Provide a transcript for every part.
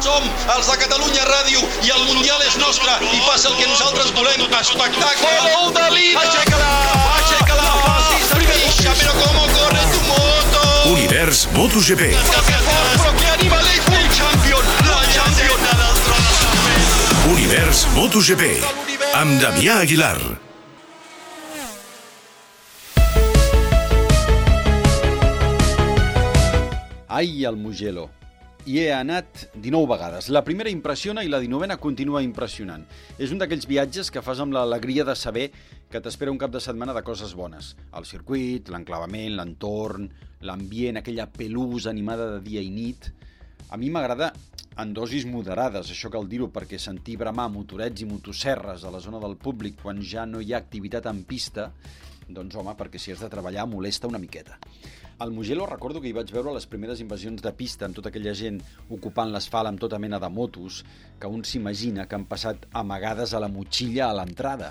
Som els de Catalunya Ràdio i el Mundial és nostre i passa el que nosaltres volem. Espectacle! Gol de Lina! Aixeca-la! Aixeca-la! Fixa, però com corre tu moto! Univers MotoGP. Però que animal és! El champion! La champion! Univers MotoGP. Amb Damià Aguilar. Ai, el Mugello. Hi he anat 19 vegades. La primera impressiona i la 19a continua impressionant. És un d'aquells viatges que fas amb l'alegria de saber que t'espera un cap de setmana de coses bones. El circuit, l'enclavament, l'entorn, l'ambient, aquella pelusa animada de dia i nit... A mi m'agrada en dosis moderades, això cal dir-ho, perquè sentir bramar motorets i motosserres a la zona del públic quan ja no hi ha activitat en pista, doncs home, perquè si has de treballar molesta una miqueta. Al Mugello recordo que hi vaig veure les primeres invasions de pista amb tota aquella gent ocupant l'asfalt amb tota mena de motos que un s'imagina que han passat amagades a la motxilla a l'entrada.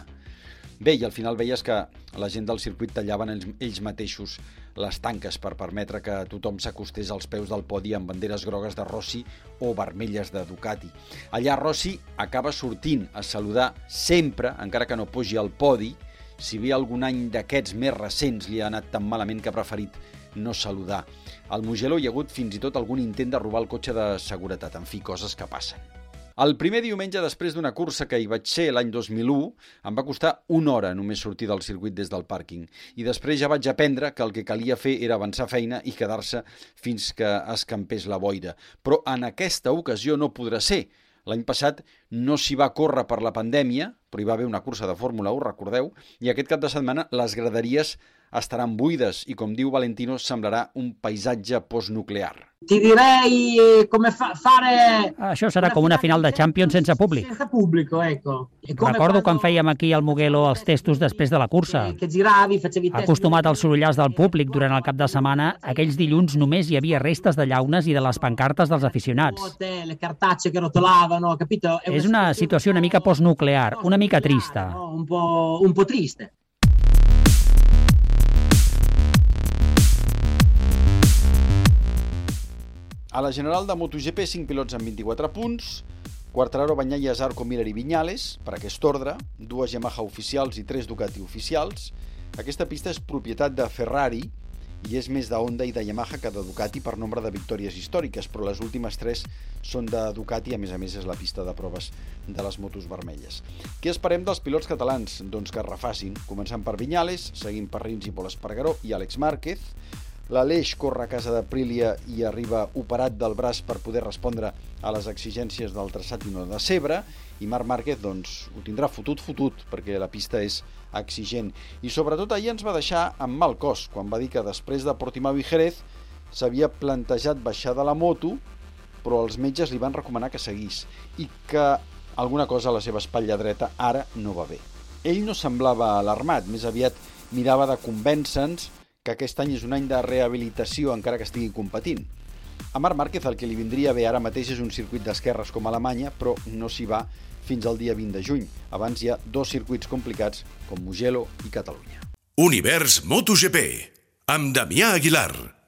Bé, i al final veies que la gent del circuit tallaven ells, mateixos les tanques per permetre que tothom s'acostés als peus del podi amb banderes grogues de Rossi o vermelles de Ducati. Allà Rossi acaba sortint a saludar sempre, encara que no pugi al podi, si bé algun any d'aquests més recents li ha anat tan malament que ha preferit no saludar. Al Mugello hi ha hagut fins i tot algun intent de robar el cotxe de seguretat, en fi, coses que passen. El primer diumenge després d'una cursa que hi vaig ser l'any 2001 em va costar una hora només sortir del circuit des del pàrquing i després ja vaig aprendre que el que calia fer era avançar feina i quedar-se fins que escampés la boira. Però en aquesta ocasió no podrà ser. L'any passat no s'hi va córrer per la pandèmia, però hi va haver una cursa de Fórmula 1, recordeu, i aquest cap de setmana les graderies estaran buides i, com diu Valentino, semblarà un paisatge postnuclear. Ti direi come fa- fare Això serà com una final de Champions sense públic. senza pubblico, ecco. E come Recordo quan fèiem aquí al Mugello els testos després de la cursa. che giravi, facevi test. Acostumat als sorollars del públic durant el cap de setmana, aquells dilluns només hi havia restes de llaunes i de les pancartes dels aficionats. Le cartacce che rotolavano, capito? És una situació una mica postnuclear, una mica trista. Un po', un po' triste. A la general de MotoGP, 5 pilots amb 24 punts, Quartararo, Banyaya, Zarco, Miller i Viñales, per aquest ordre, dues Yamaha oficials i tres Ducati oficials. Aquesta pista és propietat de Ferrari i és més de Honda i de Yamaha que de Ducati per nombre de victòries històriques, però les últimes tres són de Ducati, a més a més és la pista de proves de les motos vermelles. Què esperem dels pilots catalans? Doncs que es refacin, començant per Viñales, seguint per Rins i Pol Espargaró i Àlex Márquez, L'Aleix corre a casa d'Aprilia i arriba operat del braç per poder respondre a les exigències del traçat no de Cebre, i Marc Márquez doncs, ho tindrà fotut, fotut, perquè la pista és exigent. I sobretot ahir ens va deixar amb mal cos, quan va dir que després de Portimao i Jerez s'havia plantejat baixar de la moto, però els metges li van recomanar que seguís i que alguna cosa a la seva espatlla dreta ara no va bé. Ell no semblava alarmat, més aviat mirava de convèncer-nos que aquest any és un any de rehabilitació encara que estigui competint. A Marc Márquez el que li vindria bé ara mateix és un circuit d'esquerres com Alemanya, però no s'hi va fins al dia 20 de juny. Abans hi ha dos circuits complicats com Mugello i Catalunya. Univers MotoGP. Amb Damià Aguilar.